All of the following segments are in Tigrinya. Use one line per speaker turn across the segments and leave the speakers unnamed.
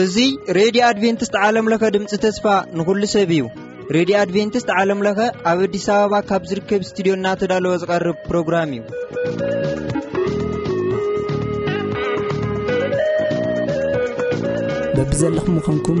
እዙይ ሬድዮ ኣድቨንትስት ዓለምለኸ ድምፂ ተስፋ ንኹሉ ሰብ እዩ ሬድዮ ኣድቨንትስት ዓለምለኸ ኣብ ኣዲስ ኣበባ ካብ ዝርከብ እስትድዮ እናተዳለወ ዝቐርብ ፕሮግራም እዩ
በብዘለኹም ምኾንኩም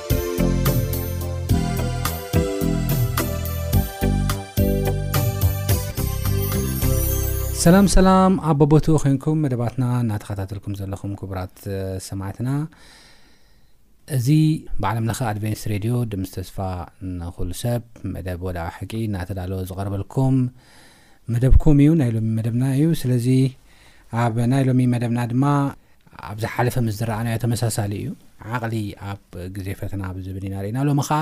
ሰላም ሰላም ኣብ በቦትኡ ኮንኩም መደባትና እናተኸታተልኩም ዘለኹም ክቡራት ሰማዕትና እዚ ብዓለም ለኸ ኣድቨንስ ሬድዮ ድምፂ ተስፋ ንኹሉ ሰብ መደብ ወደኣ ሕቂ እናተዳለወ ዝቐርበልኩም መደብኩም እዩ ናይ ሎሚ መደብና እዩ ስለዚ ኣብ ናይ ሎሚ መደብና ድማ ኣብ ዝሓለፈ ምስ ዝረኣናዮ ተመሳሳሊ እዩ ዓቕሊ ኣብ ግዜ ፈተና ኣብ ዝብል ኢና ርኢና ሎሚ ከዓ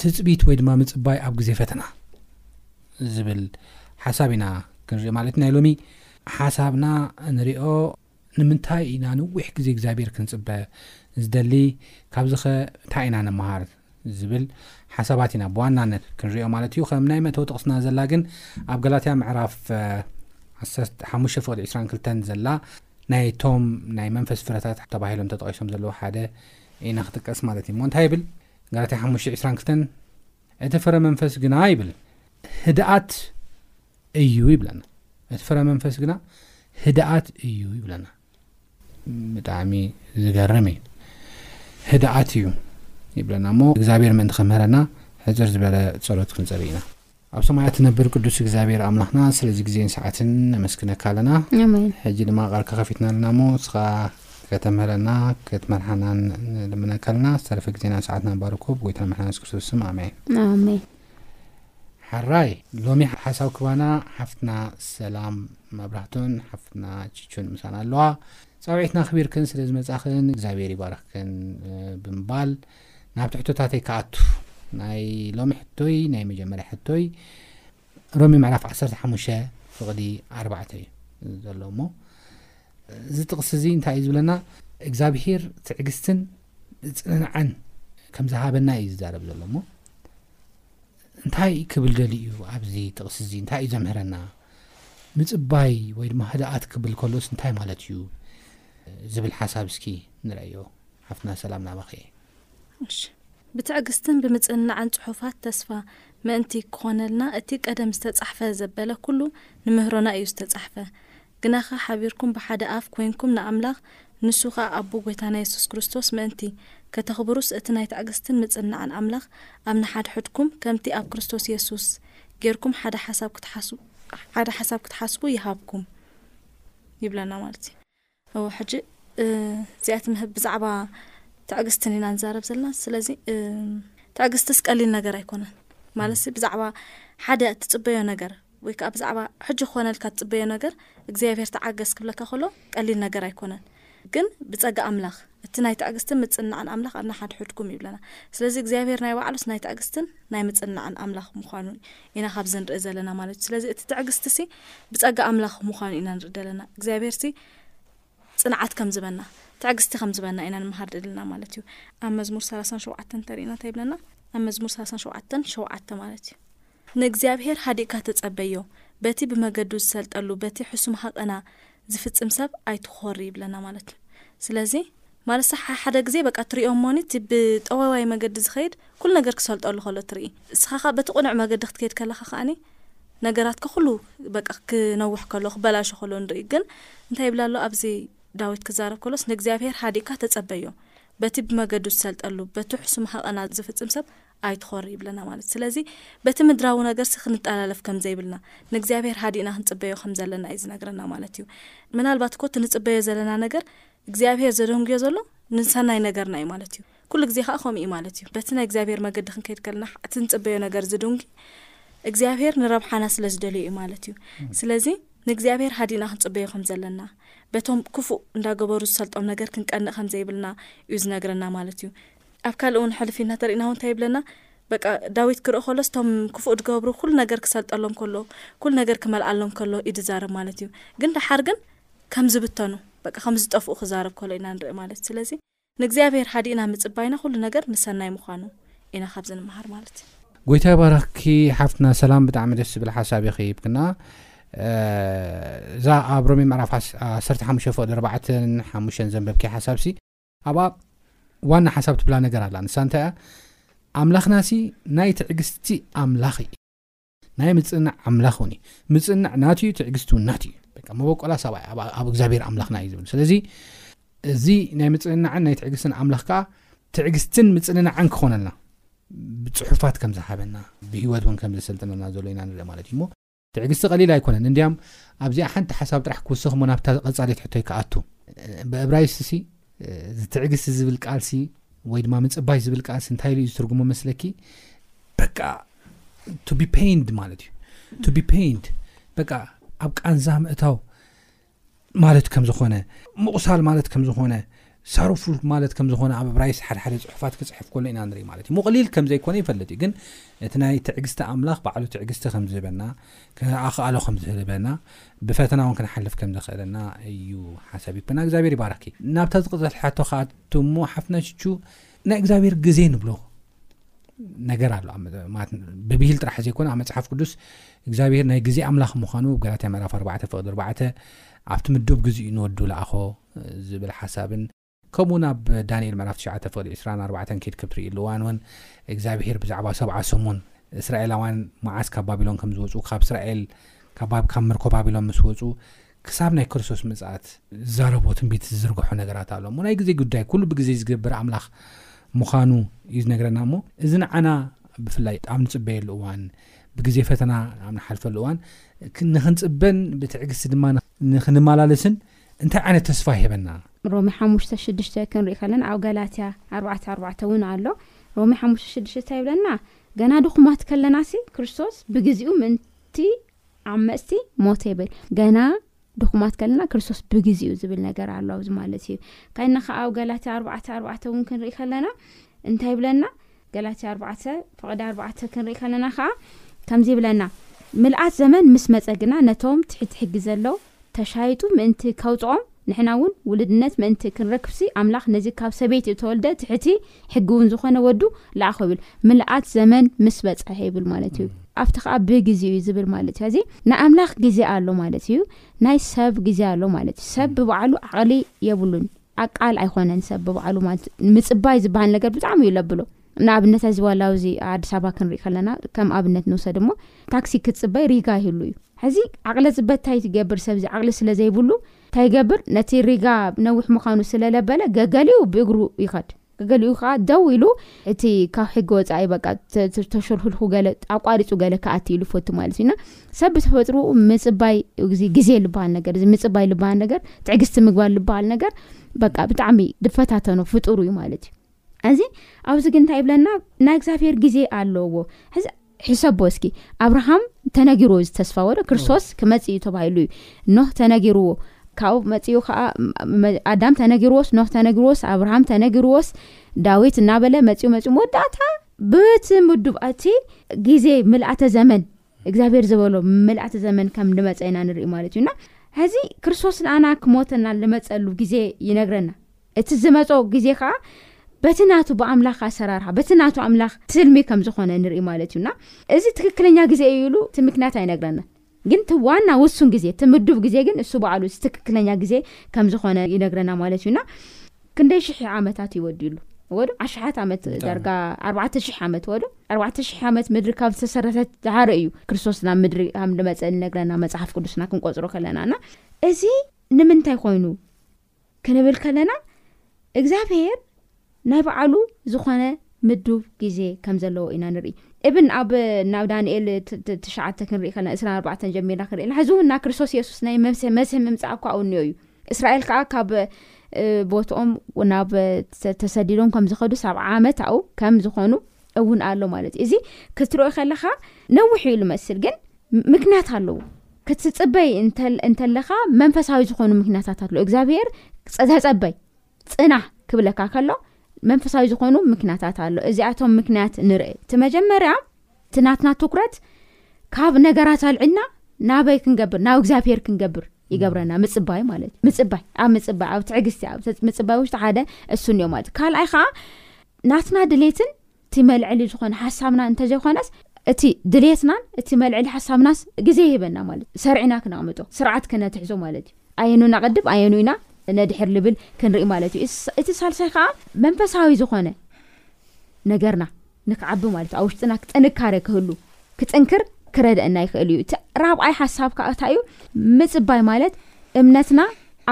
ትፅቢት ወይ ድማ ምፅባይ ኣብ ግዜ ፈተና ዝብል ሓሳብ ኢና ክንሪኦ ማለት ናይ ሎሚ ሓሳብና ንሪኦ ንምንታይ ኢና ነዊሕ ግዜ እግዚኣብሔር ክንጽበ ዝደሊ ካብዚኸ እንታይ ኢና ንመሃር ዝብል ሓሳባት ኢና ብዋናነት ክንሪኦ ማለት እዩ ከም ናይ መእተዊ ጥቕስና ዘላ ግን ኣብ ገላትያ ምዕራፍ 15 ፍቕዲ 22 ዘላ ናይ ቶም ናይ መንፈስ ፍረታት ተባሂሎም ተጠቂሶም ዘለዉ ሓደ ኢና ክጥቀስ ማለት እዩ እሞ እንታይ ይብል ገላትያ 522 እቲ ፍረ መንፈስ ግና ይብል ህድኣት እዩ ይብለና እቲ ፍረ መንፈስ ግና ህድኣት እዩ ይብለና ብጣዕሚ ዝገርም እዩ ህድኣት እዩ ይብለና እሞ እግዚኣብሔር ምእንቲ ከምህረና ሕፅር ዝበለ ጸሎት ክንጸሪ ኢና ኣብ ሰማያ ትነብር ቅዱስ እግዚኣብሔር ኣምላኽና ስለዚ ግዜን ሰዓትን ነመስግነካ ኣለና ሕጂ ድማ ቃልካ ከፊትና ኣለና እሞ እስኻ ከተምህረና ክትመርሓናን ንልምነካ ኣለና ዝተረፈ ግዜናን ሰዓትናን ባርኮ ብጎይታና መድሓና የሱስ ክርስቶስ ስም ኣሜን
ኣሜን
ሓራይ ሎሚ ሓሳብ ክባና ሓፍትና ሰላም መብራህቶን ሓፍትና ችቹን ምሳና ኣለዋ ፃውዒትና ኣኽቢርክን ስለ ዝመፃኽን እግዚኣብሔር ይባርኽክን ብምባል ናብ ትሕቶታተይ ክኣቱ ናይ ሎሚ ሕቶይ ናይ መጀመርያ ሕቶይ ሮሚ ምዕራፍ 15 ፍቕዲ 4 እዩ ዘሎ እሞ እዚ ጥቕሲ እዚ እንታይ እዩ ዝብለና? እግዚኣብሄር ትዕግስትን ምጽንናዕን ከም ዝሃበና እዩ ዝዛረብ ዘሎ እሞ እንታይ ክብል ደልዩ እዩ ኣብዚ ጥቕሲ እዚ እንታይ እዩ ዘምህረና? ምጽባይ ወይ ድማ ህድኣት ክብል ከሎስ እንታይ ማለት እዩ ዝብል ሓሳብ እስኪ ንርእዮ። ሓፍትና ሰላም ናባኺ እየ። እሺ
ብትዕግስትን ብምጽንናዕን ጽሑፋት ተስፋ ምእንቲ ክኾነልና እቲ ቀደም ዝተጻሕፈ ዘበለ ኩሉ ንምህሮና እዩ ዝተጻሕፈ። ግናኸ ሓቢርኩም ብሓደ ኣፍ ኮይንኩም ንኣምላኽ፣ ንሱ ኸኣ ኣቦ ጐይታና የሱስ ክርስቶስ ምእንቲ፣ ከተኽብሩስ፣ እቲ ናይ ትዕግስትን ምጽንናዕን ኣምላኽ ኣብ ንሓድሕድኩም፣ ከምቲ ኣብ ክርስቶስ የሱስ፣ ጌርኩም ሓደ ሓሳብ ክትሓስቡ ሓደ ሓሳብ ክትሓስቡ ይሃብኩም። ይብለና ማለት እዩ። እወ ሕጂ እዚኣ ትምህብ ብዛዕባ ትዕግስትን ኢና ንዛረብ ዘለና። ስለዚ ትዕግስትስ ቀሊል ነገር ኣይኮነን። ማለት ብዛዕባ ሓደ እትጽበዮ ነገር ወይ ከኣ ብዛዕባ ሕጂ ክኾነልካ እትጽበዮ ነገር እግዚኣብሄር ተዓገስ ክብለካ ከሎ ቀሊል ነገር ኣይኮነን። ግን ብጸጋ ኣምላኽ እቲ ናይ ትዕግስትን ምጽንናዕን ኣምላኽ ኣብ ንሓድሕድኩም እዩ ይብለና። ስለዚ እግዚኣብሄር ናይ ባዕሉስ ናይ ትዕግስትን ናይ ምጽንናዕን ኣምላኽ ምዃኑ ኢና ካብዚ ንርኢ ዘለና ማለት እዩ። ስለዚ እቲ ትዕግስትሲ ብጸጋ ኣምላኽ ምዃኑ ኢና ንርኢ ዘለና። እግዚኣብሄርሲ ጽንዓት ከም ዝበና ትዕግስቲ ከም ዝበና ኢና ንምሃር ድልና ማለት እዩ ኣብ መዝሙር ሰላሳን ሸውዓተን እንተሪእና እንታይ ይብለና ኣብ መዝሙር ሰላሳን ሸውዓተን ሸውዓተ ማለት እዩ ንእግዚኣብሄር ሃዲእካ ተጸበዮ በቲ ብመገዱ ዝሰልጠሉ በቲ ሕሱም ሃቐና ዝፍጽም ሰብ ኣይትኾሪ ይብለና ማለት እዩ ስለዚ ማለት ሕ- ሓደ ግዜ በቃ ትሪኦ እሞኒ እቲ ብጠዋዋይ መገዲ ዝኸይድ ኩሉ ነገር ክሰልጠሉ ከሎ ትርኢ እስኻ ከ በቲ ቁኑዕ መገዲ ክትከይድ ከለኻ ከኣኒ ነገራትካ ኩሉ በቃ ክነውሕ ከሎ ክበላሾ ከሎ ንርኢ ግን እንታይ ይብል ኣሎ ኣብዚ ዳዊት ክዛረብ ከሎስ ንእግዚኣብሄር ሃዲእካ ተጸበዮ በቲ ብመገዱ ዝሰልጠሉ በቲ ሕሱም ሃቐና ዝፍጽም ሰብ ኣይትኾሪ ይብለና ማለት ስለዚ በቲ ምድራዊ ነገርሲ ክንጠላለፍ ከም ዘይብልና ንእግዚኣብሄር ሃዲእና ክንጽበዮ ከም ዘለና እዩ ዝነግረና ማለት እዩ ምናልባት እኮ እቲ ንጽበዮ ዘለና ነገር እግዚኣብሄር ዘደንጉዮ ዘሎ ንሰናይ ነገርና እዩ ማለት እዩ ኩሉ ግዜ ከኣ ከምኡ እዩ ማለት እዩ። በቲ ናይ እግዚኣብሄር መገዲ ክንከይድ ከለና እቲ እንጽበዮ ነገር ዝድንጒ እግዚኣብሄር ንረብሓና ስለ ዝደልዮ እዩ ማለት እዩ። ስለዚ ንእግዚኣብሄር ሃዲእና ክንጽበዮ ከም ዘለና በቶም ክፉእ እንዳገበሩ ዝሰልጦም ነገር ክንቀንእ ከም ዘይብልና እዩ ዝነግረና ማለት እዩ። ኣብ ካልእ እውን ሕልፍ ኢልና ተሪእና እውን እንታይ ይብለና በቃ ዳዊት ክርኢ ከሎስ እቶም ክፉእ ዝገብሩ ኩሉ ነገር ክሰልጠሎም ከሎ ኩሉ ነገር ክመልኣሎም ከሎ እዩ ዝዛረብ ማለት እዩ። ግን ደሓር ግን ከም ዝብተኑ በቃ ከም ዝጠፍኡ ክዛረብ ከሎ ኢና ንርኢ ማለት እዩ። ስለዚ ንእግዚኣብሔር ሃዲእና ምጽባይና ኩሉ ነገር ንሰናይ ምዃኑ ኢና ካብዚ ንመሃር ማለት እዩ።
ጎይታ ይባርኽኪ ሓፍትና ሰላም ብጣዕሚ ደስ ዝብል ሓሳብ ኢኺ ሂብክና እዛ ኣብ ሮሜ ምዕራፍ ዓሰርተ ሓሙሽተ ፍቕዲ ኣርባዕተን ሓሙሽተን ዘንበብኪ ሓሳብሲ ኣብኣ ዋና ሓሳብ ትብላ ነገር ኣላ ንሳ እንታይ እያ ኣምላኽናሲ ናይ ትዕግስቲ ኣምላኽ እዩ ናይ ምጽንናዕ ኣምላኽ ውን እዩ ምጽንናዕ ናቱ እዩ ትዕግስቲ ውን ናቱ እዩ በቃ መበቆላ ሰብኣይ ኣብ- ኣብ እግዚኣብሔር ኣምላኽና እዩ ዝብል ስለዚ እዚ ናይ ምጽንናዕን ናይ ትዕግስትን ኣምላኽ ከዓ ትዕግስትን ምጽንናዕን ክኾነልና ብፅሑፋት ከም ዝሃበና ብህይወት ውን ከም ዘሰልጥነና ዘሎ ኢና ንርኢ ማለት እዩ እሞ ትዕግስቲ ቀሊል ኣይኮነን እንዲያም ኣብዚኣ ሓንቲ ሓሳብ ጥራሕ ክውስኽ እሞ ናብታ ቀጻሊት ሕቶይ ክኣቱ ብእብራይስቲ ሲ እዚ ትዕግስቲ ዝብል ቃልሲ ወይ ድማ ምጽባይ ዝብል ቃልሲ እንታይ ኢሉ እዩ ዝትርጉሞ መስለኪ በቃ ቱ ቢ ፔይንድ ማለት እዩ ቱ ቢ ፔይንድ በቃ ኣብ ቃንዛ ምእታው ማለት ከም ዝኾነ ምቑሳል ማለት ከም ዝኾነ ሳሮፉል ማለት ከም ዝኾነ ኣብ ብራይስ ሓደሓደ ፅሑፋት ክፅሕፍ ከሎ ኢና ንርኢ ማለት እዩ ሙቕሊል ከም ዘይኮነ ይፈልጥ እዩ ግን እቲ ናይ ትዕግስቲ ኣምላኽ ባዕሉ ትዕግስቲ ከም ዝህበና ኣኽኣሎ ከም ዝህበና ብፈተና እውን ክንሓልፍ ከም ዘኽእለና እዩ ሓሳብ ይኩና እግዚኣብሔር ይባረኪ ናብታ ዝቕፅል ሕቶ ከኣቱ እሞ ሓፍና ሽቹ ናይ እግዚኣብሔር ግዜ ንብሎ ነገር ኣሎ ብብሂል ጥራሕ ዘይኮነ ኣብ መፅሓፍ ቅዱስ እግዚኣብሄር ናይ ግዜ ኣምላኽ ምዃኑ ገላትያ ምዕራፍ 4 ፍቕዲ 4 ኣብቲ ምዱብ ግዜኡ ንወዱ ለኣኾ ዝብል ሓሳብን ከምኡ ናብ ዳንኤል ምዕራፍ 9 ፍቕዲ 24 ኬድ ክትርኢ ኣለዋን እውን እግዚኣብሄር ብዛዕባ ሰብዓ ሰሙን እስራኤላውያን መዓስ ካብ ባቢሎን ከም ዝወፁ ካብ እስራኤል ካብ ምርኮ ባቢሎን ምስ ወፁ ክሳብ ናይ ክርስቶስ ምጽኣት ዝዛረቦ ትንቢት ዝዝርግሖ ነገራት ኣሎ እሞ ናይ ግዜ ጉዳይ ኩሉ ብግዜ ዝገብር ኣምላኽ ምኻኑ እዩ ዝነግረና እሞ እዚ ንዓና ብፍላይ ኣብ ንጽበየሉ እዋን ብግዜ ፈተና ኣብ ንሓልፈሉ እዋን ንክንጽበን ብትዕግስቲ ድማ ንክንመላለስን እንታይ ዓይነት ተስፋ ይህበና?
ሮሜ ሓሙሽተ ሽዱሽተ ክንርኢ ከለና ኣብ ገላትያ ኣርባዕተ ኣርባዕተ እውን ኣሎ ሮሜ ሓሙሽተ ሽዱሽተ እንታይ ይብለና ገና ድኹማት ከለናሲ ክርስቶስ ብግዜኡ ምእንቲ ዓመጽቲ ሞት የብል ገና ድኹማት ከለና ክርስቶስ ብግዚኡ ዝብል ነገር ኣሎ ኣብዚ ማለት እዩ ካይና ከዓ ኣብ ገላትያ ኣርባዕተ ኣርባዕተ እውን ክንርኢ ከለና እንታይ ይብለና ገላትያ ኣርባዕተ ፍቕዲ ኣርባዕተ ክንርኢ ከለና ከዓ ከምዚ ይብለና ምልኣት ዘመን ምስ መፀ ግና ነቶም ትሕቲ ሕጊ ዘለው ተሻይጡ ምእንቲ ከውጽኦም ንሕና እውን ውሉድነት ምእንቲ ክንረክብሲ ኣምላኽ ነዚ ካብ ሰበይቲ እተወልደ ትሕቲ ሕጊ እውን ዝኾነ ወዱ ለኣኾ ይብል ምልኣት ዘመን ምስ በጸሐ ይብል ማለት እዩ ኣብቲ ከኣ ብግዜኡ እዩ ዝብል ማለት እዩ ኣዚ ንኣምላኽ ግዜ ኣሎ ማለት እዩ ናይ ሰብ ግዜ ኣሎ ማለት እዩ ሰብ ብባዕሉ ዓቕሊ የብሉን ኣቃል ኣይኾነን ሰብ ብባዕሉ ማለት ምጽባይ ዝበሃል ነገር ብጣዕሚ እዩ ለብሎ ንኣብነት ሕዚ ዋላ ኣብዚ ኣዲስ ኣበባ ክንሪኢ ከለና ከም ኣብነት ንውሰድ እሞ ታክሲ ክትጽበይ ሪጋ ይህሉ እዩ ሕዚ ዓቕለ ጽበት እንታይ ትገብር ሰብዚ ዓቕሊ ስለ ዘይብሉ እንታይ ይገብር ነቲ ሪጋ ነዊሕ ምዃኑ ስለ ለበለ ገገሊኡ ብእግሩ ይኸድ ገገሊኡ ከዓ ደው ኢሉ እቲ ካብ ሕጊ ወፃኢ በቃ ተ- ተ- ተሸርህልኹ ገለ ኣቋሪፁ ገለ ክኣቲ ኢሉ ፈቱ ማለት እዩና ሰብ ብተፈጥሮኡ ምፅባይ እዚ ግዜ ዝበሃል ነገር እዚ ምፅባይ ዝበሃል ነገር ትዕግስቲ ምግባር ዝበሃል ነገር በቃ ብጣዕሚ ድፈታተኖ ፍጡሩ እዩ ማለት እዩ እዚ ኣብዚ ግን እንታይ ይብለና ናይ እግዚኣብሄር ግዜ ኣለዎ ሕዚ ሕሰቦ እስኪ ኣብርሃም ተነጊርዎ ዝተስፋ ወደ ክርስቶስ ክመጽእ እዩ ተባሂሉ እዩ ኖህ ተነጊርዎ ካብኡ መጺኡ ከዓ ኣዳም ተነጊርዎስ ኖህ ተነጊርዎስ ኣብርሃም ተነጊርዎስ ዳዊት እናበለ መጺኡ መጺኡ መወዳእታ በቲ ምዱብ እቲ ግዜ ምልኣተ ዘመን እግዚኣብሔር ዝበሎ ምልኣተ ዘመን ከም ልመጸ ኢና ንርኢ ማለት እዩ እና ሕዚ ክርስቶስ ንኣና ክሞተና ልመጸሉ ግዜ ይነግረና እቲ ዝመጾ ግዜ ከዓ በቲ ናቱ ብኣምላኽ ኣሰራርሓ በቲ ናቱ ኣምላኽ ትልሚ ከም ዝኾነ ንርኢ ማለት እዩ እና እዚ ትክክለኛ ግዜ እዩ ኢሉ እቲ ምክንያት ኣይነግረና ግን እቲ ዋና ውሱን ግዜ እቲ ምዱብ ግዜ ግን እሱ በዓሉ እቲ ትክክለኛ ግዜ ከም ዝኾነ ይነግረና ማለት እዩ እና ክንደይ ሽሕ ዓመታት ይወዲሉ ወዶ ኣሽሓት ዓመት ዳርጋ ኣርባዕተ ሽሕ ዓመት ወዶ ኣርባዕተ ሽሕ ዓመት ምድሪ ካብ ዝተሰረተት ዝሓረ እዩ ክርስቶስ ናብ ምድሪ ካብ ንመፀ ንነግረና መፅሓፍ ቅዱስና ክንቆፅሮ ከለና እና እዚ ንምንታይ ኮይኑ ክንብል ከለና እግዚኣብሄር ናይ በዓሉ ዝኾነ ምዱብ ግዜ ከም ዘለዎ ኢና ንርኢ እብን ኣብ ናብ ዳንኤል ትሽዓተ ክንርኢ ከለና እስራ ኣርባዕተ ጀሚርና ክንርኢ ና ሕዚ እውን ና ክርስቶስ የሱስ ናይ መስ መስሒ ምምፃእ እኳ ኣውንዮ እዩ እስራኤል ከዓ ካብ ቦትኦም ናብ ተሰዲዶም ከምዝኸዱ ሳብ ዓመት ኣኡ ከም ዝኾኑ እውን ኣሎ ማለት እዩ እዚ ክትርኦ ከለካ ነዊሕ እዩ ዝመስል ግን ምክንያት ኣለዉ ክትፅበይ እንተለካ መንፈሳዊ ዝኾኑ ምክንያታት ኣሎ እግዚኣብሄር ተፀበይ ጽናህ ክብለካ ከሎ መንፈሳዊ ዝኾኑ ምክንያታት ኣሎ እዚኣቶም ምክንያት ንርኢ እቲ መጀመርያ እቲ ናትና ትኩረት ካብ ነገራት ኣልዕልና ናበይ ክንገብር ናብ እግዚኣብሄር ክንገብር ይገብረና ምፅባይ ማለት እዩ ምፅባይ ኣብ ምፅባይ ኣብ ትዕግስቲ ኣብ ምፅባይ ውሽጢ ሓደ እሱን እዮ ማለት እዩ ካልኣይ ከዓ ናትና ድሌትን እቲ መልዐሊ ዝኾነ ሓሳብና እንተዘይኾነስ እቲ ድልየትናን እቲ መልዐሊ ሓሳብናስ ግዜ ይህበና ማለት እዩ። ሰርዒና ክነቕምጦ፣ ስርዓት ክነትሕዞ ማለት እዩ። ኣየኑ ነቐድም ኣየኑ ኢና ነድሕር ልብል ክንርኢ ማለት እዩ። እቲ ሳልሳይ ከኣ መንፈሳዊ ዝኾነ ነገርና ንክዓቢ ማለት ኣብ ውሽጥና ጥንካረ ክህሉ ክጥንክር ክረድአና ይኽእል እዩ። እቲ ራብዓይ ሓሳብ ከኣ እንታይ እዩ? ምጽባይ ማለት እምነትና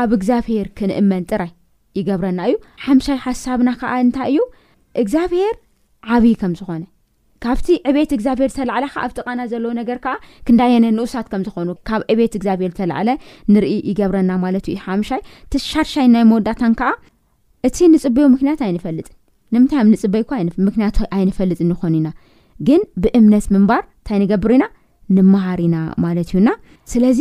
ኣብ እግዚኣብሄር ክንእመን ጥራይ ይገብረና እዩ። ሓምሻይ ሓሳብና ከኣ እንታይ እዩ? እግዚኣብሄር ዓብዪ ከም ዝኾነ ካብቲ ዕቤት እግዚኣብሄር ዝተላዕለ ከኣ ኣብቲ ቃና ዘለዎ ነገር ከኣ ክንዳየነ ንኡሳት ከም ዝኾኑ ካብ ዕቤት እግዚኣብሄር ዝተላዕለ ንርኢ ይገብረና ማለት እዩ። ሓምሻይ ትሻርሻይ ናይ መወዳታን ከኣ እቲ ንጽበዮ ምክንያት ኣይንፈልጥን ንምንታይ ኣብ ንጽበይ እኳ ምክንያቱ ኣይንፈልጥ ንኾን ኢና ግን ብእምነት ምንባር እንታይ ንገብር ኢና ንመሃር ኢና ማለት እዩና ስለዚ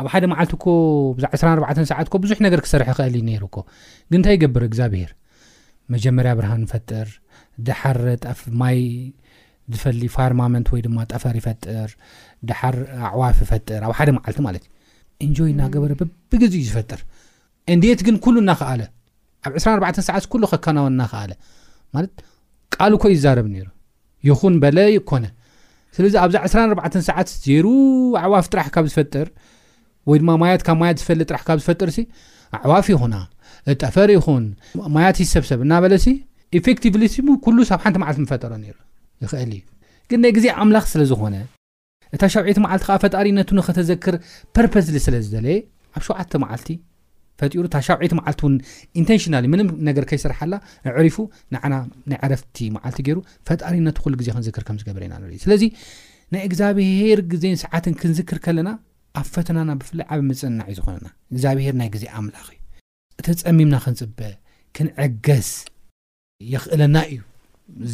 ኣብ
ሓደ መዓልቲ እኮ ብዛዕ ዕስራን ኣርባዕተን ሰዓት እኮ ብዙሕ ነገር ክሰርሕ ይኸእል እዩ ነይሩ እኮ ግን እንታይ ይገብር እግዚኣብሄር መጀመርያ ብርሃን ይፈጥር ደሓር ጠፍ ማይ ዝፈሊ ፋርማመንት ወይ ድማ ጠፈር ይፈጥር ደሓር ኣዕዋፍ ይፈጥር ኣብ ሓደ መዓልቲ ማለት እዩ እንጆይ እናገበረ ብብግዜ እዩ ዝፈጥር እንዴት ግን ኩሉ እናኸኣለ ኣብ 24 ሰዓት ኩሉ ከከናወን እናኸኣለ ማለት ቃል እኮ ይዛረብ ነይሩ ይኹን በለ ይኮነ ስለዚ ኣብዛ ዕስራን ኣርባዕተን ሰዓት ዜሩ ኣዕዋፍ ጥራሕ ካብ ዝፈጥር ወይ ድማ ማያት ካብ ማያት ዝፈሊ ጥራሕ ካብ ዝፈጥር ሲ ኣዕዋፍ ይኹና ጠፈር ይኹን ማያት ይሰብሰብ እናበለ ሲ ኢፌክቲቭሊ ሲ ኩሉ ሳብ ሓንቲ መዓልቲ ምፈጠሮ ነይሩ ይኽእል እዩ ግን ናይ ግዜ ኣምላኽ ስለ ዝኾነ እታ ሻብዐይቲ መዓልቲ ከኣ ፈጣሪ ነቲ ንኸተዘክር ፐርፐዝሊ ስለ ዝደለየ ኣብ ሸውዓተ መዓልቲ ፈጢሩ እታ ሻብዐይቲ መዓልቲ እውን ኢንተንሽናሊ ምንም ነገር ከይሰርሓላ ኣዕሪፉ ንዓና ናይ ዕረፍቲ መዓልቲ ገይሩ ፈጣሪ ነቲ ኩሉ ግዜ ክንዝክር ከም ዝገበረ ኢና ንርኢ ስለዚ ናይ እግዚኣብሄር ግዜን ሰዓትን ክንዝክር ከለና ኣብ ፈተናና ብፍላይ ዓብ ምጽንናዕ እዩ ዝኾነና እግዚኣብሄር ናይ ግዜ ኣምላኽ እዩ ተጸሚምና ክንጽበ ክንዕገስ የኽእለና እዩ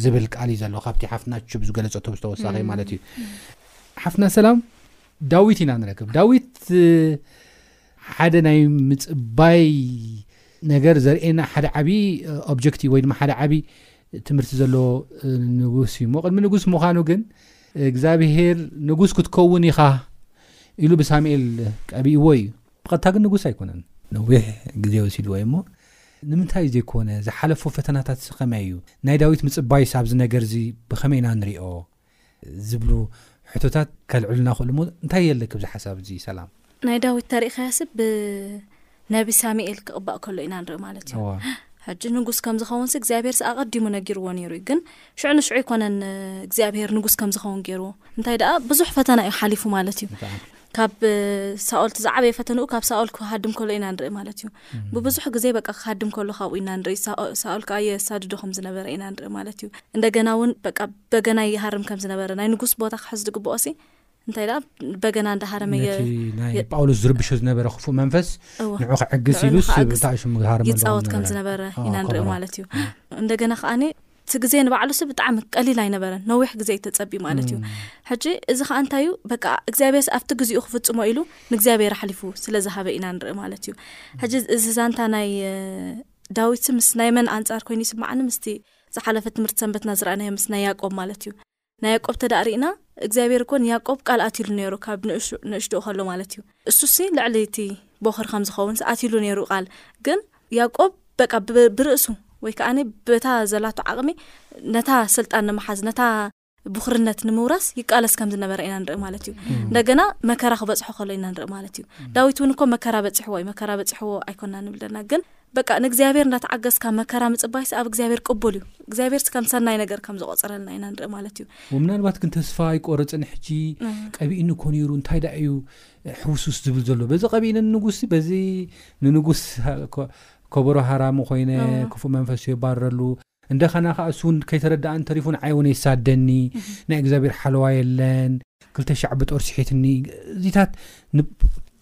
ዝብል ቃል እዩ ዘሎ ካብቲ ሓፍትና ችብ ዝገለፀቶ ብዝተወሳኺ ማለት እዩ ሓፍትና ሰላም ዳዊት ኢና ንረክብ ዳዊት ሓደ ናይ ምፅባይ ነገር ዘርእና ሓደ ዓብዪ ኦብጀክቲ ወይ ድማ ሓደ ዓብዪ ትምህርቲ ዘለዎ ንጉስ እዩ ሞ ቅድሚ ንጉስ ምዃኑ ግን እግዚኣብሄር ንጉስ ክትከውን ኢኻ ኢሉ ብሳሙኤል ቀቢእዎ እዩ ብቐጥታ ግን ንጉስ ኣይኮነን። ነዊሕ ግዜ ወሲድዎ እዩ እሞ ንምንታይ ዘይኮነ? ዝሓለፎ ፈተናታትሲ ከመይ እዩ? ናይ ዳዊት ምጽባይስ ኣብዚ ነገርዚ ብኸመይ ኢና ንሪኦ? ዝብሉ ሕቶታት ከልዕሉልና ይኽእሉ እሞ እንታይ የለኪ ኣብዚ ሓሳብ እዚ ሰላም?
ናይ ዳዊት ተሪእኻያሲ ብነቢ ሳሚኤል ክቕባእ ከሎ ኢና ንርኢ ማለት እዩ። እወ። ሕጂ ንጉስ ከም ዝኸውንሲ እግዚኣብሄርሲ ኣቐዲሙ ነጊርዎ ነይሩ እዩ። ግን ሽዑ ንሽዑ ኣይኮነን እግዚኣብሄር ንጉስ ከም ዝኸውን ገይርዎ። እንታይ ደኣ ብዙሕ ፈተና እዩ ሓሊፉ ማለት እዩ። ብጣዕሚ። ካብ ሳኦል እቲ ዝዓበየ ፈተንኡ ካብ ሳኦል ክሃድም ከሎ ኢና ንርኢ ማለት እዩ ብብዙሕ ግዜ በቃ ክሃድም ከሎ ካብኡ ኢና ንርኢ ሳኦል ከዓ የሳድዶ ከም ዝነበረ ኢና ንርኢ ማለት እዩ እንደገና እውን በቃ በገና ይሃርም ከም ዝነበረ ናይ ንጉስ ቦታ ክሕዝ ዝግብኦ ሲ እንታይ ደኣ በገና እንዳሃረመ ናይ
ጳውሎስ ዝርብሾ ዝነበረ ክፉእ መንፈስ ንዑ ክዕግስ ኢሉስ ብታእሽሙ ዝሃርመ
ይፃወት ከም ዝነበረ ኢና ንርኢ ማለት እዩ እንደገና ከዓኒ እቲ ግዜ ንባዕሉሲ ብጣዕሚ ቀሊል ኣይነበረን ነዊሕ ግዜ ዩ ተፀቢዩ ማለት እዩ ሕጂ እዚ ከዓ እንታይ ዩ በ እግዚኣብሔር ኣብቲ ግዜኡ ክፍፅሞ ኢሉ ንእግዚኣብሔር ኣሕሊፉ ስለዝሃበ ኢና ንርኢ ማለት እዩ ሕጂ እዚ ዛንታ ናይ ዳዊት ምስ ናይ መን ኣንፃር ኮይኑ ይስማዓኒ ምስ ዝሓለፈ ትምህርቲ ሰንበትና ዝረኣናዮ ምስ ናይ ያቆብ ማለት እዩ ናይ ያቆብ ተዳእ ሪእና እግዚኣብሔር እኮ ንያቆብ ቃል ኣትይሉ ነይሩ ካብ ንእሽድኡ ከሎ ማለት እዩ እሱሲ ልዕሊ እቲ ቦኽሪ ከም ዝኸውንሲ ኣትይሉ ነይሩ ቃል ግን ያቆብ በቃ ብርእሱ ወይ ከዓኒ በታ ዘላቶ ዓቕሚ ነታ ስልጣን ንምሓዝ ነታ ብኹርነት ንምውራስ ይቃለስ ከም ዝነበረ ኢና ንርኢ ማለት እዩ እንደገና መከራ ክበፅሖ ከሎ ኢና ንርኢ ማለት እዩ ዳዊት እውን እኮ መከራ በፂሕዎ እዩ መከራ በፂሕዎ ኣይኮና ንብል ደና ግን በቃ ንእግዚኣብሔር እንዳተዓገስካ መከራ ምጽባይሲ ኣብ እግዚኣብሔር ቅቡል እዩ እግዚኣብሔርሲ ከም ሰናይ ነገር ከም ዝቆጽረልና ኢና ንርኢ ማለት እዩ።
ወምናልባት ግን ተስፋ ኣይቆረጽን ሕጂ ቀቢእኒ እኮ ነይሩ እንታይ ደኣ እዩ ሕውስውስ ዝብል ዘሎ በዚ ቀቢእኒ ንንጉስሲ በዚ ንንጉስ ከበሮ ሃራሚ ኮይነ ክፉእ መንፈሱ የባርረሉ እንደኸና ከኣ እሱ እውን ከይተረደኣኒ ተሪፉ ንዓይ እውን የሳደኒ ናይ እግዚኣብሔር ሓለዋ የለን ክልተ ሻዕ ብጦር ስሒትኒ እዚታት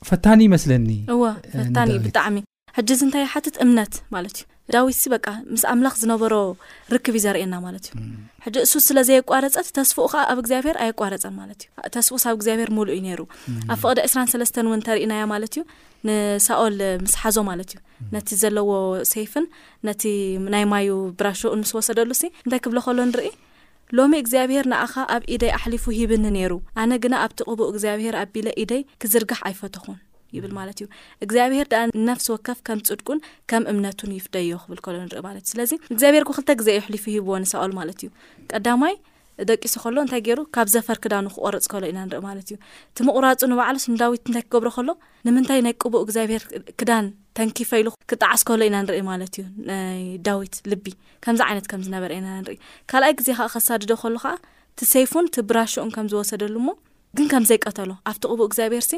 ፈታኒ ይመስለኒ
እወ ፈታኒ እዩ ብጣዕሚ ሕጂ እዚ እንታይ ይሓትት እምነት ማለት እዩ ዳዊት ሲ በቃ ምስ ኣምላኽ ዝነበሮ ርክብ እዩ ዘርእየና ማለት እዩ ሕጂ እሱ ስለ ዘየቋረጸት ተስፍኡ ከዓ ኣብ እግዚኣብሔር ኣየቋረጸን ማለት እዩ ተስፍኡስ ኣብ እግዚኣብሔር ሙሉእ እዩ ነይሩ ኣብ ፍቕዲ ዕስራን ሰለስተን እውን ተርእናያ ማለት እዩ ንሳኦል ምስ ሓዞ ማለት እዩ ነቲ ዘለዎ ሰይፍን ነቲ ናይ ማዩ ብራሾኡን ምስ ወሰደሉ ሲ እንታይ ክብሎ ከሎ ንርኢ ሎሚ እግዚኣብሄር ንኣኻ ኣብ ኢደይ ኣሕሊፉ ሂብኒ ነይሩ ኣነ ግና ኣብቲ ቅቡእ እግዚኣብሄር ኣቢለ ኢደይ ክዝርግሕ ኣይፈተኹን ይብል ማለት እዩ እግዚኣብሄር ድኣ ነፍሲ ወከፍ ከም ጽድቁን ከም እምነቱን ይፍደዮ ክብል ከሎ ንርኢ ማለት እዩ ስለዚ እግዚኣብሄር ክክልተ ግዜ እዩ ኣሕሊፉ ሂብዎ ንሳኦል ማለት እዩ ቀዳማይ ደቂሱ ከሎ እንታይ ገይሩ ካብ ዘፈር ክዳኑ ክቆርፅ ከሎ ኢና ንርኢ ማለት እዩ እቲ ምቑራፁ ንባዕሉስ ንዳዊት እንታይ ክገብሮ ከሎ ንምንታይ ናይ ቅቡእ እግዚኣብሄር ክዳን ተንኪፈ ኢሉ ክጣዓስ ከሎ ኢና ንርኢ ማለት እዩ ናይ ዳዊት ልቢ ከምዚ ዓይነት ከም ዝነበረ ኢና ንርኢ ካልኣይ ግዜ ከዓ ከሳድዶ ከሎ ከዓ እቲ ሰይፉን እቲ ብራሽኡን ከም ዝወሰደሉ እሞ ግን ከም ዘይቀተሎ ኣብቲ ቅቡእ እግዚኣብሔርሲ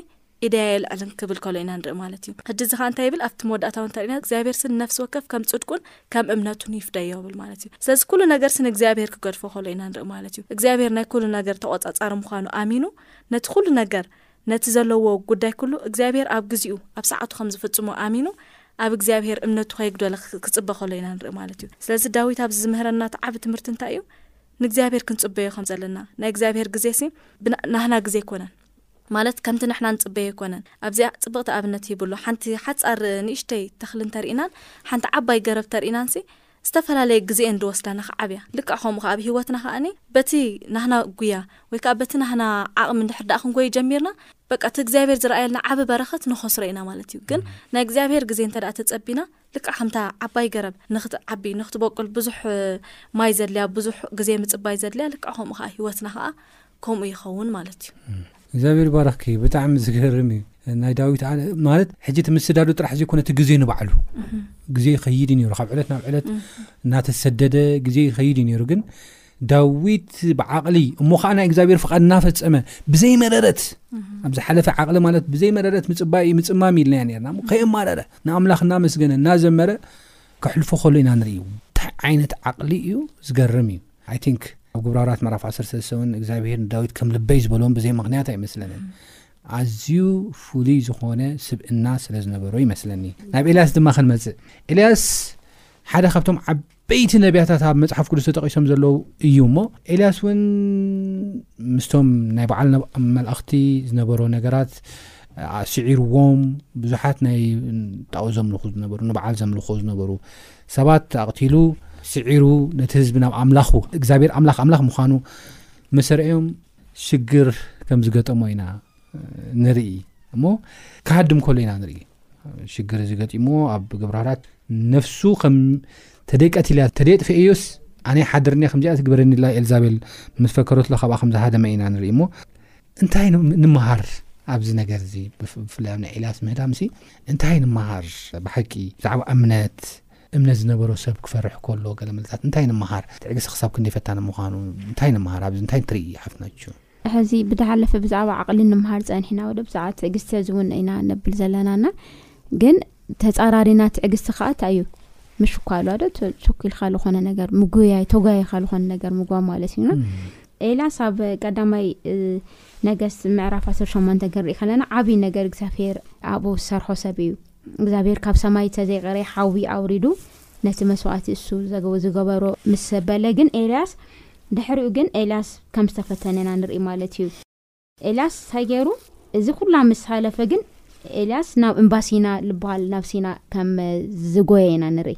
ኢደይ ኣየልዕልን ክብል ከሎ ኢና ንርኢ ማለት እዩ ሕጂ እዚ ከኣ እንታይ ይብል ኣብቲ መወዳእታ እውን እንተሪእና እግዚኣብሔርሲ ንነፍሲ ወከፍ ከም ጽድቁን ከም እምነቱን ይፍደዮ ይብል ማለት እዩ ስለዚ ኩሉ ነገርሲ ንእግዚኣብሔር ክገድፎ ከሎ ኢና ንርኢ ማለት እዩ እግዚኣብሔር ናይ ኩሉ ነገር ተቆጻጻሪ ምዃኑ ኣሚኑ ነቲ ኩሉ ነገር ነቲ ዘለዎ ጉዳይ ኩሉ እግዚኣብሔር ኣብ ግዚኡ ኣብ ሰዓቱ ከም ዝፍጽሞ ኣሚኑ ኣብ እግዚኣብሔር እምነቱ ከየጉደለ ክጽበ ከሎ ኢና ንርኢ ማለት እዩ ስለዚ ዳዊት ኣብዚ ዝምህረና እቲ ዓቢ ትምህርቲ እንታይ እዩ ንእግዚኣብሄር ክንጽበዮ ከም ዘለና ናይ እግዚኣብሄር ግዜሲ ብና ናህና ግዜ ኣይኮነን ማለት ከምቲ ንሕና ንጽበዮ ኣይኮነን ኣብዚኣ ጽብቕቲ ኣብነት ሂቡ ኣሎ ሓንቲ ሓጻር ንእሽተይ ተኽሊ እንተርኢናን ሓንቲ ዓባይ ገረብ ተርኢናንሲ ዝተፈላለየ ግዜ እየን ዝወስዳ ንኽዓብያ ልክዕ ከምኡ ከኣ ኣብ ሂወትና ከኣኒ በቲ ናህና ጉያ ወይ ከኣ በቲ ናህና ዓቕሚ እንድሕር ደኣ ክንጎይ ጀሚርና በቃ እቲ እግዚኣብሄር ዝረኣየልና ዓቢ በረኸት ንኸስሮ ኢና ማለት እዩ ግን ናይ እግዚኣብሄር ግዜ እንተ ደኣ ተጸቢና ልክዕ ከምታ ዓባይ ገረብ ንኽትዓቢ ንኽትበቁል ብዙሕ ማይ ዘድልያ ብዙሕ ግዜ ምጽባይ ዘድልያ ልክዕ ከምኡ ከኣ ሂወትና ከኣ ከምኡ ይኸውን ማለት እዩ።
እግዚኣብሔር ይባርኽኪ ብጣዕሚ ዝገርም እዩ ናይ ዳዊት ኣ ማለት ሕጂ እቲ ምስዳዱ ጥራሕ ዘይኮነ እቲ ግዜ ንባዕሉ ግዜ ይኸይድ እዩ ነይሩ ካብ ዕለት ናብ ዕለት እናተሰደደ ግዜ ይኸይድ እዩ ነይሩ ግን ዳዊት ብዓቕሊ እሞ ከዓ ናይ እግዚኣብሔር ፍቓድ እናፈፀመ ብዘይ መረረት ኣብ ዝሓለፈ ዓቕሊ ማለት ብዘይ መረረት ምፅባይ እዩ ምፅማም ኢልናዮ ነርና ሞ ከየማረረ ንኣምላኽ እናመስገነ እናዘመረ ከሕልፎ ከሎ ኢና ንርኢ እንታይ ዓይነት ዓቕሊ እዩ ዝገርም እዩ ኣይ ቲንክ ኣብ ግብራራት መራፍ 13 እውን እግዚኣብሔር ንዳዊት ከም ልበይ ዝበሎም ብዘይ ምክንያት ኣይመስለንን ኣዝዩ ፍሉይ ዝኾነ ስብእና ስለ ዝነበሮ ይመስለኒ ናብ ኤልያስ ድማ ክንመፅእ ኤልያስ ሓደ ካብቶም ዓብ በይቲ ነቢያታት ኣብ መጽሓፍ ቅዱስ ተጠቒሶም ዘለዉ እዩ እሞ ኤልያስ እውን ምስቶም ናይ በዓል መልእኽቲ ዝነበሮ ነገራት ስዒርዎም ብዙሓት ናይ ጣኡ ዘምልኹ ዝነበሩ ንበዓል ዘምልኹ ዝነበሩ ሰባት ኣቕቲሉ ስዒሩ ነቲ ህዝቢ ናብ ኣምላኹ እግዚኣብሔር ኣምላኽ ኣምላኽ ምዃኑ መሰረዮም ሽግር ከም ዝገጠሞ ኢና ንርኢ እሞ ክሃድም ከሎ ኢና ንርኢ ሽግር እዚ ገጢሞ ኣብ ግብራራት ነፍሱ ከም ተደቀት ኢልያ ተደጥፈ እዩስ ኣነ ሓድርኒ ከምዚኣ ትግበረኒ ላ ኤልዛቤል ምስ ፈከረትሎ ካብኣ ከም ዝሃደመ ኢና ንርኢ እሞ እንታይ ንመሃር ኣብዚ ነገር እዚ ብፍላይ ኣብ ናይ ኤልያስ ምህዳም ሲ እንታይ ንመሃር ብሓቂ ብዛዕባ እምነት እምነት ዝነበሮ ሰብ ክፈርሕ ከሎ ገለ መልታት እንታይ ንመሃር ትዕግሲ ክሳብ ክንደይ ፈታኒ ምዃኑ እንታይ ንመሃር ኣብዚ እንታይ ትርኢ ሓፍትናችሁ
ሕዚ ብዝሓለፈ ብዛዕባ ዓቕሊ ንምሃር ጸኒሕና ወደ ብዛዕባ ትዕግስቲ ሕዚ እውን ኢና ነብል ዘለናና ግን ተጻራሪና ትዕግስቲ ከዓ እንታይ እዩ ምሽኳሉ ኣደ ቾኪልካ ዝኾነ ነገር ምጉያይ ተጓይካ ዝኾነ ነገር ምጓ ማለት እዩና ኤላስ ኣብ ቀዳማይ ነገስት ምዕራፍ 18 ክንርኢ ከለና ዓብይ ነገር እግዚኣብሄር ኣብኡ ዝሰርሖ ሰብ እዩ እግዚኣብሄር ካብ ሰማይ እተዘይቐረየ ሓዊ ኣውሪዱ ነቲ መስዋእቲ እሱ ዝገበሮ ምስ በለ ግን ኤልያስ ድሕሪኡ ግን ኤልያስ ከም ዝተፈተነ ኢና ንርኢ ማለት እዩ። ኤልያስ እንታይ ገይሩ? እዚ ኩላ ምስ ሓለፈ ግን ኤልያስ ናብ እምባ ሲና ልበሃል ናብ ሲና ከም ዝጎየ ኢና ንርኢ።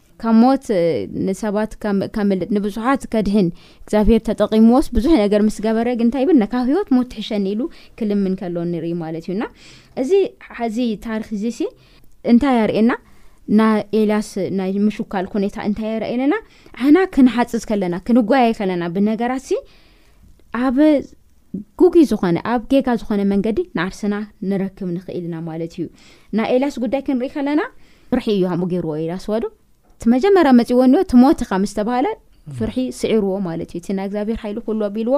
ካብ ሞት ንሰባት ከምልጥ ንብዙሓት ከድህን እግዚኣብሄር ተጠቂምዎስ ብዙሕ ነገር ምስ ገበረ ግን እንታይ ይብል ካብ ህይወት ሞት ትሕሸኒ ኢሉ ክልምን ከሎ ንርኢ ማለት እዩና እዚ ሓዚ ታሪክ እዚ ሲ እንታይ ኣርእና ና ኤልያስ ናይ ምሽካል ኩኔታ እንታይ የረእየለና ሓና ክንሓፅዝ ከለና ክንጓየ ከለና ብነገራት ሲ ኣብ ጉጉይ ዝኾነ ኣብ ጌጋ ዝኾነ መንገዲ ንዓርስና ንረክብ ንኽእል ኢና ማለት እዩ ናይ ኤልያስ ጉዳይ ክንርኢ ከለና ፍርሒ እዩ ሃምኡ ገይርዎ ኤልያስ ወዶ እቲ መጀመርያ መፅዎ እኒኦ ትሞት ኢኻ ምስ ተባሃለ ፍርሒ ስዒርዎ ማለት እዩ እቲ ናይ እግዚኣብሄር ሓይሊ ኩሉ ኣቢልዎ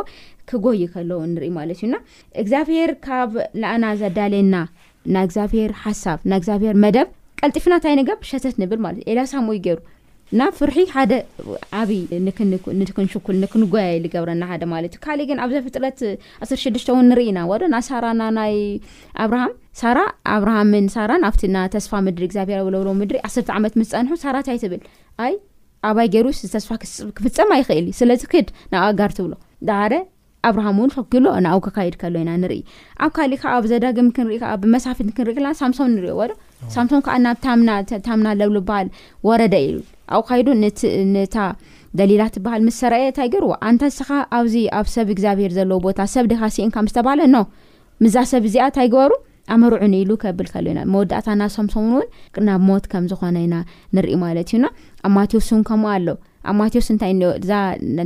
ክጎይ ከለዎ ንርኢ ማለት እዩና እግዚኣብሄር ካብ ላእና ዘዳለየና ናይ እግዚኣብሄር ሓሳብ ናይ እግዚኣብሄር መደብ ቀልጢፍና እንታይ ንገብ ሸተት ንብል ማለት እዩ ኤልያስ ኣሞይ ገይሩ ናብ ፍርሒ ሓደ ዓብይ ንክንሽኩል ንክንጎያይ ዝገብረና ሓደ ማለት እዩ ካሊእ ግን ኣብዘ ፍጥረት ኣስር ሽዱሽተ እውን ንርኢ ኢና ወዶ ናይ ሳራና ናይ ኣብርሃም ሳራ ኣብርሃምን ሳራን ኣብቲ ና ተስፋ ምድሪ እግዚኣብሄር ኣብለውለው ምድሪ ዓሰርተ ዓመት ምስ ፀንሑ ሳራ እንታይ ትብል ኣይ ኣባይ ገይሩ ተስፋ ክፍፀም ኣይኽእል እዩ ስለዚ ክድ ናብ ኣጋር ትብሎ ዳሓደ ኣብርሃም እውን ፈኲ ኣሎ ንኣኡ ከካይድ ከሎ ኢና ንርኢ ኣብ ካሊእ ከዓ ኣብ ዘዳግም ክንርኢ ከዓ ብመሳፍንቲ ክንርኢ ከለና ሳምሶን ንሪኦ ወዶ ሳምሶን ከዓ ናብ ታምና ታምና ለብሉ በሃል ወረደ ኢሉ ኣብኡ ካይዱ ነታ ደሊላ ትበሃል ምስ ሰረየ እንታይ ገይርዎ ኣንተ ንስኻ ኣብዚ ኣብ ሰብ እግዚኣብሄር ዘለዎ ቦታ ሰብ ዲኻ ስኢንካ ምስ ተባሃለ ኖ ምዛ ሰብ እዚኣ እንታይ ገበሩ ኣመርዑኒ ኢሉ ከብል ከሎ ኢና መወዳእታ እና ሶምሶሙን እውን ናብ ሞት ከም ዝኾነ ኢና ንርኢ ማለት እዩ እና ኣብ ማቴዎስ እውን ከምኡ ኣሎ ኣብ ማቴዎስ እንታይ እኒኦ እዛ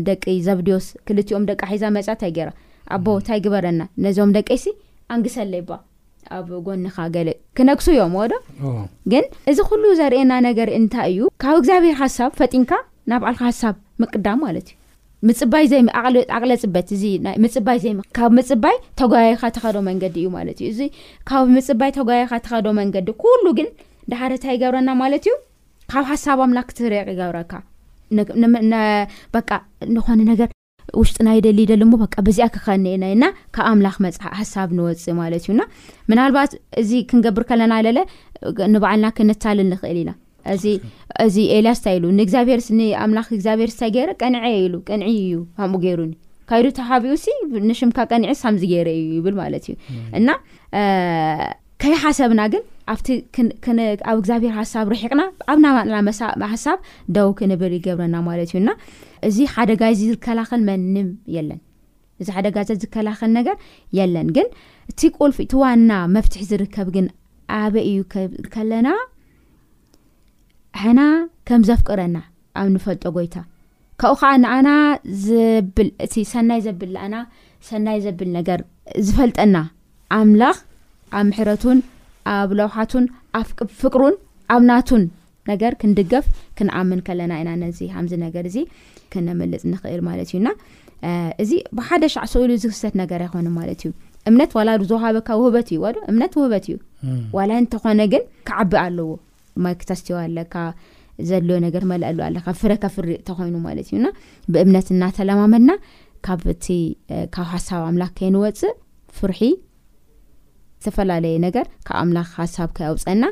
ደቂ ዘብድዮስ ክልቲኦም ደቃ ሒዛ መፃ እንታይ ገይራ ኣቦ እንታይ ግበረና ነዞም ደቀይሲ ኣንግሰለይ ባ ኣብ ጎንኻ ገለ ክነግሱ እዮም ወዶ ግን እዚ ኩሉ ዘርእየና ነገር እንታይ እዩ ካብ እግዚኣብሔር ሓሳብ ፈጢንካ ናብ ባዕልካ ሓሳብ ምቅዳም ማለት እዩ ምጽባይ ዘይ ኣቕለ ኣቕለ ጽበት እዚ ናይ ምጽባይ ዘይ ካብ ምጽባይ ተጓያይካ ተኸዶ መንገዲ እዩ ማለት እዩ እዚ ካብ ምጽባይ ተጓያይካ ተኸዶ መንገዲ ኩሉ ግን ድሓር እንታይ ይገብረና ማለት እዩ ካብ ሓሳብ ኣምላክ ትርቅ ይገብረካ በቃ ንኾነ ነገር ውሽጥና ይደሊ ይደሊ እሞ በቃ በዚኣ ክኸንየና ኢና ካብ ኣምላኽ መፅሓ ሓሳብ ንወፅእ ማለት እዩና ምናልባት እዚ ክንገብር ከለና ለለ ንባዕልና ክንታልል ንኽእል ኢና እዚ እዚ ኤልያስ ታይ ኢሉ ንእግዚኣብሔርስ ንኣምላኽ እግዚኣብሔርስ ታይ ገይረ ቀንዐ ኢሉ ቅንዒ እዩ ከምኡ ገይሩኒ ካይዱ ተሓቢኡሲ ንሽምካ ቀንዒስ ከምዚ ገይረ እዩ ይብል ማለት እዩ እና ከይሓሰብና ግን ኣብቲ ኣብ እግዚኣብሔር ሃሳብ ርሒቕና ኣብ ናባዕልና ሃሳብ ደው ክንብል ይገብረና ማለት እዩ እና እዚ ሓደጋ እዚ ዝከላኸል መንም የለን እዚ ሓደጋ እዚ ዝከላኸል ነገር የለን ግን እቲ ቁልፊ እቲ ዋና መፍትሒ ዝርከብ ግን ኣበይ እዩ ከለና ሕና ከም ዘፍቅረና ኣብ ንፈልጦ ጎይታ ካብኡ ከዓ ንኣና ዘብል እቲ ሰናይ ዘብል ንኣና ሰናይ ዘብል ነገር ዝፈልጠና ኣምላኽ ኣብ ምሕረቱን ኣብ ለውሓቱን ኣብ ፍቅሩን ኣብ ናቱን ነገር ክንድገፍ ክንኣምን ከለና ኢና ነዚ ሃምዚ ነገር እዚ ክነምልጽ ንኽእል ማለት እዩ እና እዚ ብሓደ ሻዕ ሰኡሉ ዝክሰት ነገር ኣይኮነ ማለት እዩ እምነት ዋላ ዝውሃበካ ውህበት እዩ ዋዶ እምነት ውህበት እዩ ዋላ እንተኾነ ግን ክዓቢ ኣለዎ ማይ ክተስትዮ ኣለካ ዘሎ ነገር መለእሉ ኣለካ ፍረ ከፍሪ ተኮይኑ ማለት እዩና ብእምነት እናተለማመድና ካብ እቲ ካብ ሓሳብ ኣምላክ ከይንወፅእ ፍርሒ ዝተፈላለየ ነገር ካብ ኣምላኽ ሓሳብ ከየውጸና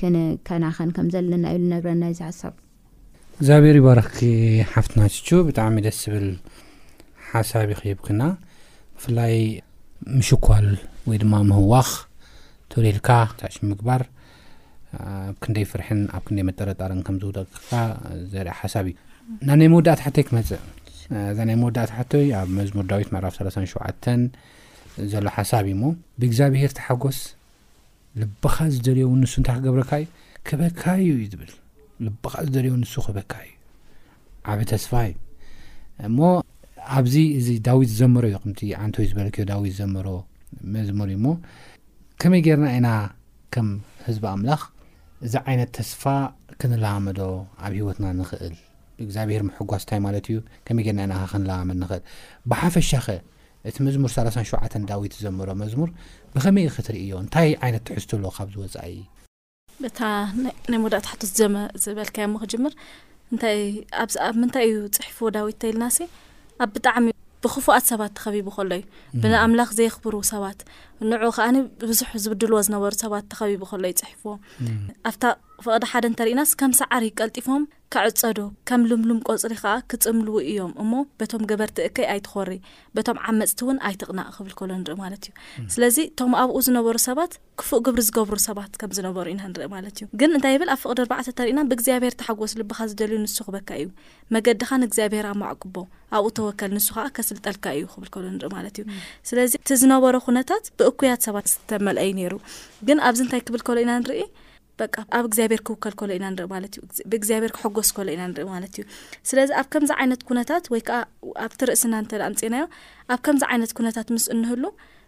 ክንከናኸን ከም ዘለና እዩ ዝነግረና እዚ ሓሳብ።
እግዚኣብሔር ይባርኽኪ ሓፍትና ቹቹ ብጣዕሚ ደስ ዝብል ሓሳብ ኢኺ ሂብክና ብፍላይ ምሽኳል ወይ ድማ ምህዋኽ ትብል ኢልካ ታሽ ምግባር ኣብ ክንደይ ፍርሕን ኣብ ክንደይ መጠረጣርን ከም ዝውደቅካ ዘርኢ ሓሳብ እዩ ናብ ናይ መወዳእታ ሕቶይ ክመፅእ እዛ ናይ መወዳእታ ሕቶይ ኣብ መዝሙር ዳዊት ምዕራፍ 37 ዘሎ ሓሳብ እዩሞ ብእግዚኣብሄር ተሓጎስ ልብኻ ዝደልዮ ውን ንሱ እንታይ ክገብረካ እዩ ክበካ እዩ እዩ ዝብል ልብኻ ዝደልዮ ንሱ ክበካ እዩ ዓብ ተስፋ እዩ እሞ ኣብዚ እዚ ዳዊት ዝዘመሮ እዩ ከምቲ ዓንቶይ ዝበለክዮ ዳዊት ዝዘመሮ መዝሙር እዩሞ ከመይ ጌርና ኢና ከም ህዝቢ ኣምላኽ እዚ ዓይነት ተስፋ ክንለማመዶ ኣብ ሂወትና ንኽእል ብእግዚኣብሄር ምሕጓስ እንታይ ማለት እዩ ከመይ ጌርና ኢና ከ ክንለማመድ ንኽእል ብሓፈሻኸ እቲ መዝሙር ሰላሳን ሸውዓተን ዳዊት ዝዘመሮ መዝሙር ብኸመይ ኢኺ ትርእዮ? እንታይ ዓይነት ትሕዝቶ ኣለዎ ካብዚ ወጻኢ?
በታ ናይ መወዳእታ ሕቶ ዝጀመ ዝበልካዮ እሞ ክጅምር እንታይ ኣብዚ ኣብ ምንታይ እዩ ጽሒፍዎ ዳዊት ተይልናሲ ኣብ ብጣዕሚ ብክፉኣት ሰባት ተኸቢቡ ከሎ እዩ ብንኣምላኽ ዘየኽብሩ ሰባት ንዑ ከዓ ብዙሕ ዝብድልዎ ዝነበሩ ሰባት ተኸቢቡ ከሎ እዩ ፅሒፍዎ ኣብታ ፍቐዲ ሓደ እንተርኢናስ ከም ሰዓሪ ቀልጢፎም ክዕጸዱ፣ ከም ልምሉም ቆጽሊ ኸኣ ክጽምልዉ እዮም እሞ፣ በቶም ገበርቲ እከይ ኣይትኾሪ፣ በቶም ዓመጽቲውን ኣይትቕናእ ክብል ከሎ ንርኢ ማለት እዩ። ስለዚ እቶም ኣብኡ ዝነበሩ ሰባት ክፉእ ግብሪ ዝገብሩ ሰባት ከም ዝነበሩ ኢና ንርኢ ማለት እዩ። ግን እንታይ ይብል ኣብ ፍቕዲ ኣርባዕተ ተሪእና ብእግዚኣብሄር ተሓጐስ ልብኻ ዝደልዩ ንሱ ክበካ እዩ፣ መገድኻ ንእግዚኣብሄር ኣማዕቍቦ፣ ኣብኡ ተወከል ንሱ ኸኣ ከስልጠልካ እዩ ክብል ከሎ ንርኢ ማለት እዩ። ስለዚ እቲ ዝነበሮ ዅነታት ብእኩያት ሰባት ዝተመልአ እዩ ነይሩ። ግን ኣብዚ እንታይ ክብል ከሎ ኢና ንርኢ? በቃ ኣብ እግዚኣብሔር ክውከል ከሎ ኢና ንርኢ ማለት እዩ ብእግዚኣብሔር ክሕጎስ ከሎ ኢና ንርኢ ማለት እዩ ስለዚ ኣብ ከምዚ ዓይነት ኩነታት ወይ ከዓ ኣብቲ ርእስና እንተ ኣምፅናዮ ኣብ ከምዚ ዓይነት ኩነታት ምስ እንህሉ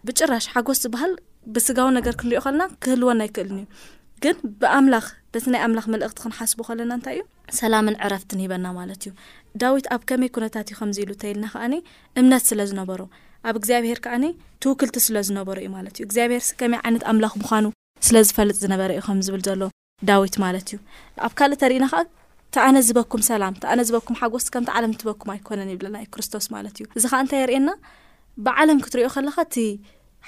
ብጭራሽ ሓጎስ ዝበሃል ብስጋዊ ነገር ክንሪኦ ከለና ክህልወና ኣይክእልን እዩ ግን ብኣምላኽ በቲ ናይ ኣምላኽ መልእኽቲ ክንሓስቡ ከለና እንታይ እዩ ሰላምን ዕረፍትን ሂበና ማለት እዩ ዳዊት ኣብ ከመይ ኩነታት እዩ ከምዚ ኢሉ እተይልና ከዓኒ እምነት ስለ ዝነበሮ ኣብ እግዚኣብሄር ከዓኒ ትውክልቲ ስለ ዝነበሩ እዩ ማለት እዩ እግዚኣብሄር ከመይ ዓይነት ኣምላኽ ምዃኑ ስለ ዝፈልጥ ዝነበረ እዩ ከም ዝብል ዘሎ ዳዊት ማለት እዩ። ኣብ ካልእ ተሪእና ከኣ እቲ ኣነ ዝበኩም ሰላም፣ እቲ ኣነ ዝበኩም ሓጎስ ከምቲ ዓለም እትበኩም ኣይኮነን ይብለና እዩ ክርስቶስ ማለት እዩ። እዚ ከኣ እንታይ የርእየና ብዓለም ክትሪኦ ከለኻ እቲ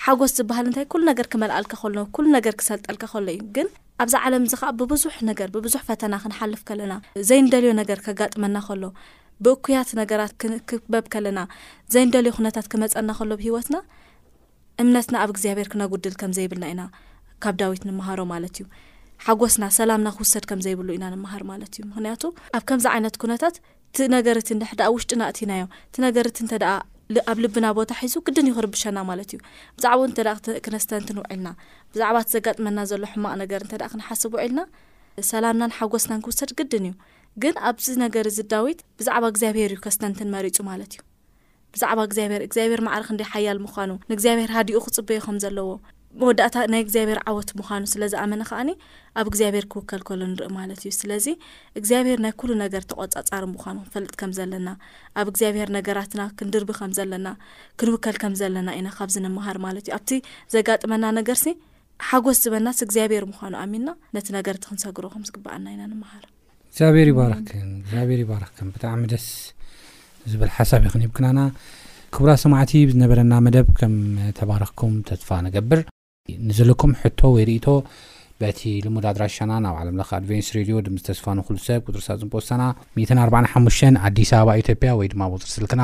ሓጎስ ዝበሃል እንታይ ኩሉ ነገር ክመልኣልካ ከሎ ኩሉ ነገር ክሰልጠልካ ከሎ እዩ ግን ኣብዚ ዓለም እዚ ከዓ ብብዙሕ ነገር ብብዙሕ ፈተና ክንሓልፍ ከለና ዘይንደልዮ ነገር ከጋጥመና ከሎ ብእኩያት ነገራት ክንክበብ ከለና ዘይንደልዮ ኩነታት ክመፀና ከሎ ብሂወትና እምነትና ኣብ እግዚኣብሔር ክነጉድል ከም ዘይብልና ኢና ካብ ዳዊት ንመሃሮ ማለት እዩ። ሓጎስና ሰላምና ክውሰድ ከም ዘይብሉ ኢና ንመሃር ማለት እዩ። ምክንያቱ ኣብ ከምዚ ዓይነት ኩነታት እቲ ነገር እቲ እንድሕር ደኣ ውሽጥና ኣእቲናዮ እቲ ነገር እቲ እንተ ደኣ ኣብ ልብና ቦታ ሒዙ ግድን እዩ ክርብሸና ማለት እዩ። ብዛዕባኡ እንተ ደኣ ክነስተንትን ውዒልና ብዛዕባ እቲ ዘጋጥመና ዘሎ ሕማቕ ነገር እንተ ደኣ ክንሓስብ ውዒልና ሰላምናን ሓጎስናን ክውሰድ ግድን እዩ። ግን ኣብዚ ነገር እዚ ዳዊት ብዛዕባ እግዚኣብሔር እዩ ከስተንትን መሪጹ ማለት እዩ። ብዛዕባ እግዚኣብሄር፣ እግዚኣብሄር ማዕረ ክንደይ ሓያል ምዃኑ፣ ንእግዚኣብሄር ሃዲኡ ክጽበዮ ከም ዘለዎ፣ መወዳእታ ናይ እግዚኣብሄር ዓወት ምዃኑ ስለ ዝኣመነ ከኣ ኣብ እግዚኣብሄር ክውከል ከሎ ንርኢ ማለት እዩ። ስለዚ እግዚኣብሄር ናይ ኩሉ ነገር ተቖጻጻሪ ምዃኑ ክንፈልጥ ከም ዘለና፣ ኣብ እግዚኣብሄር ነገራትና ክንድርቢ ከም ዘለና፣ ክንውከል ከም ዘለና ኢና ካብዚ ንመሃር ማለት እዩ። ኣብቲ ዘጋጥመና ነገርሲ ሓጎስ ዝበናስ እግዚኣብሄር ምዃኑ ኣሚንና ነቲ ነገር እቲ ክንሰግሮ ከም ዝግብኣና ኢና ንመሃር።
እግዚኣብሔር ይባርክን እግዚኣብሔር ይባርክን ብጣዕሚ ደስ ዝብል ሓሳብ ይኽን ይብክናና ክቡራ ሰማዕቲ ዝነበረና መደብ ከም ተባረኽኩም ተስፋ ንገብር ንዘለኩም ሕቶ ወይ ርእቶ በቲ ልሙድ ኣድራሻና ናብ ዓለም ለኸ ኣድቨንስ ሬድዮ ድምፂ ተስፋ ንኩሉ ሰብ ቁፅሪ ሳፅን ፖስታና 145 ኣዲስ ኣበባ ኢትዮጵያ ወይ ድማ ቁፅሪ ስልክና